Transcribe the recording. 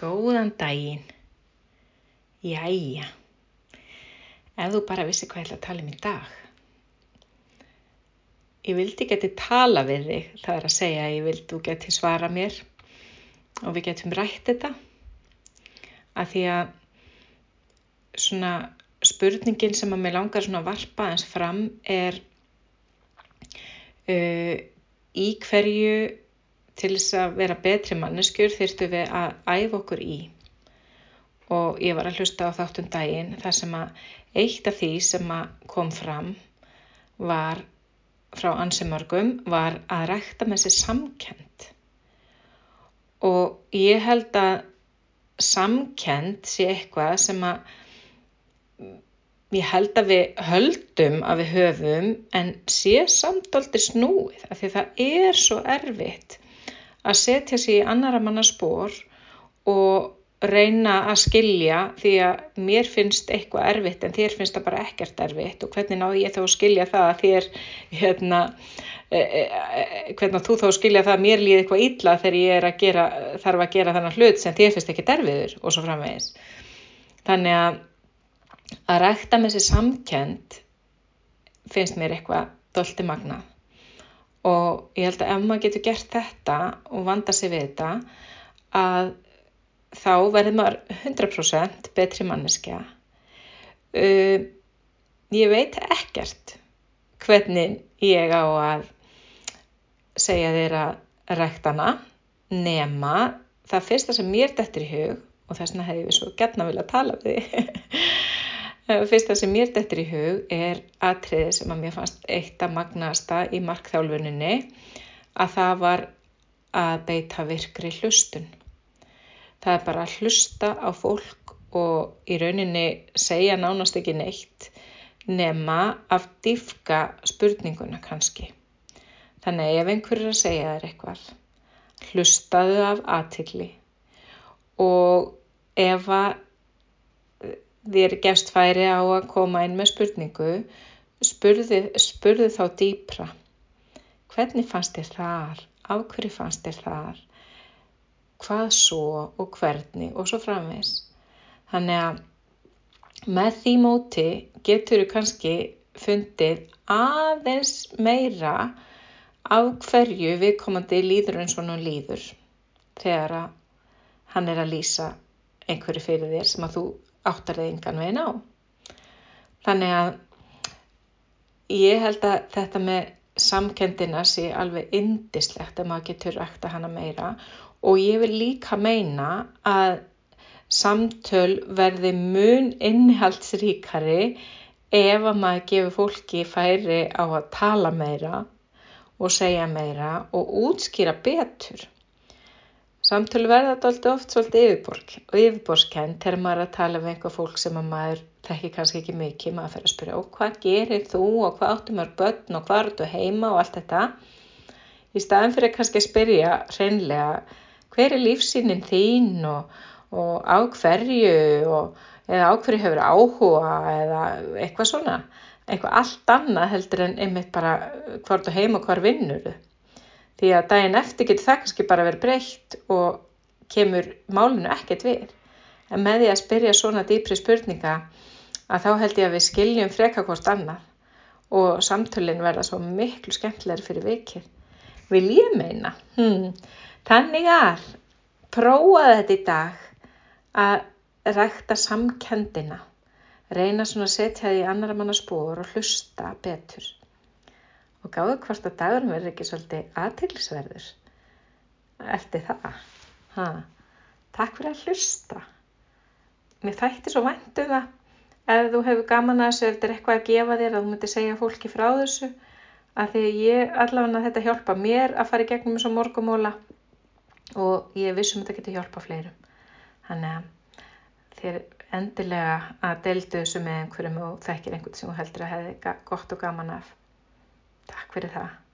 Góðan daginn. Jæja. Ef þú bara vissi hvað ég ætla að tala um í dag. Ég vildi geti tala við þig, það er að segja að ég vildi þú geti svara mér og við getum rætt þetta. Að því að svona spurningin sem að mér langar svona að varpa eins fram er uh, í hverju til þess að vera betri manneskjur þurftu við að æfa okkur í. Og ég var að hlusta á þáttum daginn þar sem að eitt af því sem kom fram var frá ansimörgum var að rækta með sér samkend og ég held að samkend sé eitthvað sem að ég held að við höldum að við höfum en sé samtóldi snúið af því það er svo erfitt að setja sér í annara manna spór og reyna að skilja því að mér finnst eitthvað erfitt en þér finnst það bara ekkert erfitt. Og hvernig náðu ég þá að skilja það að þér hérna, e, e, e, hvernig þú þá að skilja það að mér líði eitthvað illa þegar ég að gera, þarf að gera þannig hlut sem þér finnst ekki derfiður og svo framvegis. Þannig að að rækta með þessi samkend finnst mér eitthvað dolti magnað og ég held að ef maður getur gert þetta og vanda sig við þetta að þá verður maður 100% betri manneskja. Uh, ég veit ekkert hvernig ég á að segja þér að ræktana nema það fyrsta sem mér dettur í hug og þess vegna hefði við svo gætna vilja tala við Fyrsta sem mér dettur í hug er atriði sem að mér fannst eitt að magnasta í markþjálfuninni að það var að beita virkri hlustun. Það er bara að hlusta á fólk og í rauninni segja nánast ekki neitt nema af dýfka spurninguna kannski. Þannig ef einhver er að segja þér eitthvað, hlustaðu af aðtikli og ef að þér gefst færi á að koma inn með spurningu, spurðu, spurðu þá dýpra. Hvernig fannst þér þar? Af hverju fannst þér þar? Hvað svo og hvernig og svo framvegs. Þannig að með því móti getur þú kannski fundið aðeins meira af hverju viðkomandi líður eins og hann líður þegar hann er að lýsa einhverju fyrir þér sem að þú áttar þið engan veginn á. Þannig að ég held að þetta með samkendina sé alveg indislegt að maður getur rækta hana meira og ég vil líka meina að samtöl verði mun innihaldsríkari ef að maður gefur fólki færi á að tala meira og segja meira og útskýra betur. Samtölu verða þetta oft svolítið yfirborgskend þegar maður er að tala við einhver fólk sem maður þekki kannski ekki mikið, maður fer að spyrja og hvað gerir þú og hvað áttu maður börn og hvað eru þú heima og allt þetta. Í staðan fyrir kannski að spyrja hreinlega hver er lífsýnin þín og, og á hverju og, eða á hverju hefur áhuga eða eitthvað svona, eitthvað allt annað heldur en einmitt bara hvort þú heima og hvar vinnur þau. Því að daginn eftir getur það kannski bara verið breytt og kemur málinu ekkert við. En með því að spyrja svona dýpri spurninga að þá held ég að við skiljum freka hvort annað og samtölinn verða svo miklu skemmtilegur fyrir vikið. Vil ég meina? Hmm. Þannig að prófa þetta í dag að rækta samkendina, reyna svona að setja því annar manna spór og hlusta betur og gáðu hvort að dagurum verður ekki svolítið aðtilsverður eftir það. Ha. Takk fyrir að hlusta. Mér þætti svo væntu um það ef þú hefur gaman að þessu ef þetta er eitthvað að gefa þér að þú myndir segja fólki frá þessu að því ég allavega þetta hjálpa mér að fara í gegnum eins og morgumóla og ég vissum þetta getur hjálpa fleirum. Þannig að þér endilega að deldu þessu með einhverjum og þekkir einhvern sem þú heldur að hefði gott og gaman af. Takk fyrir það.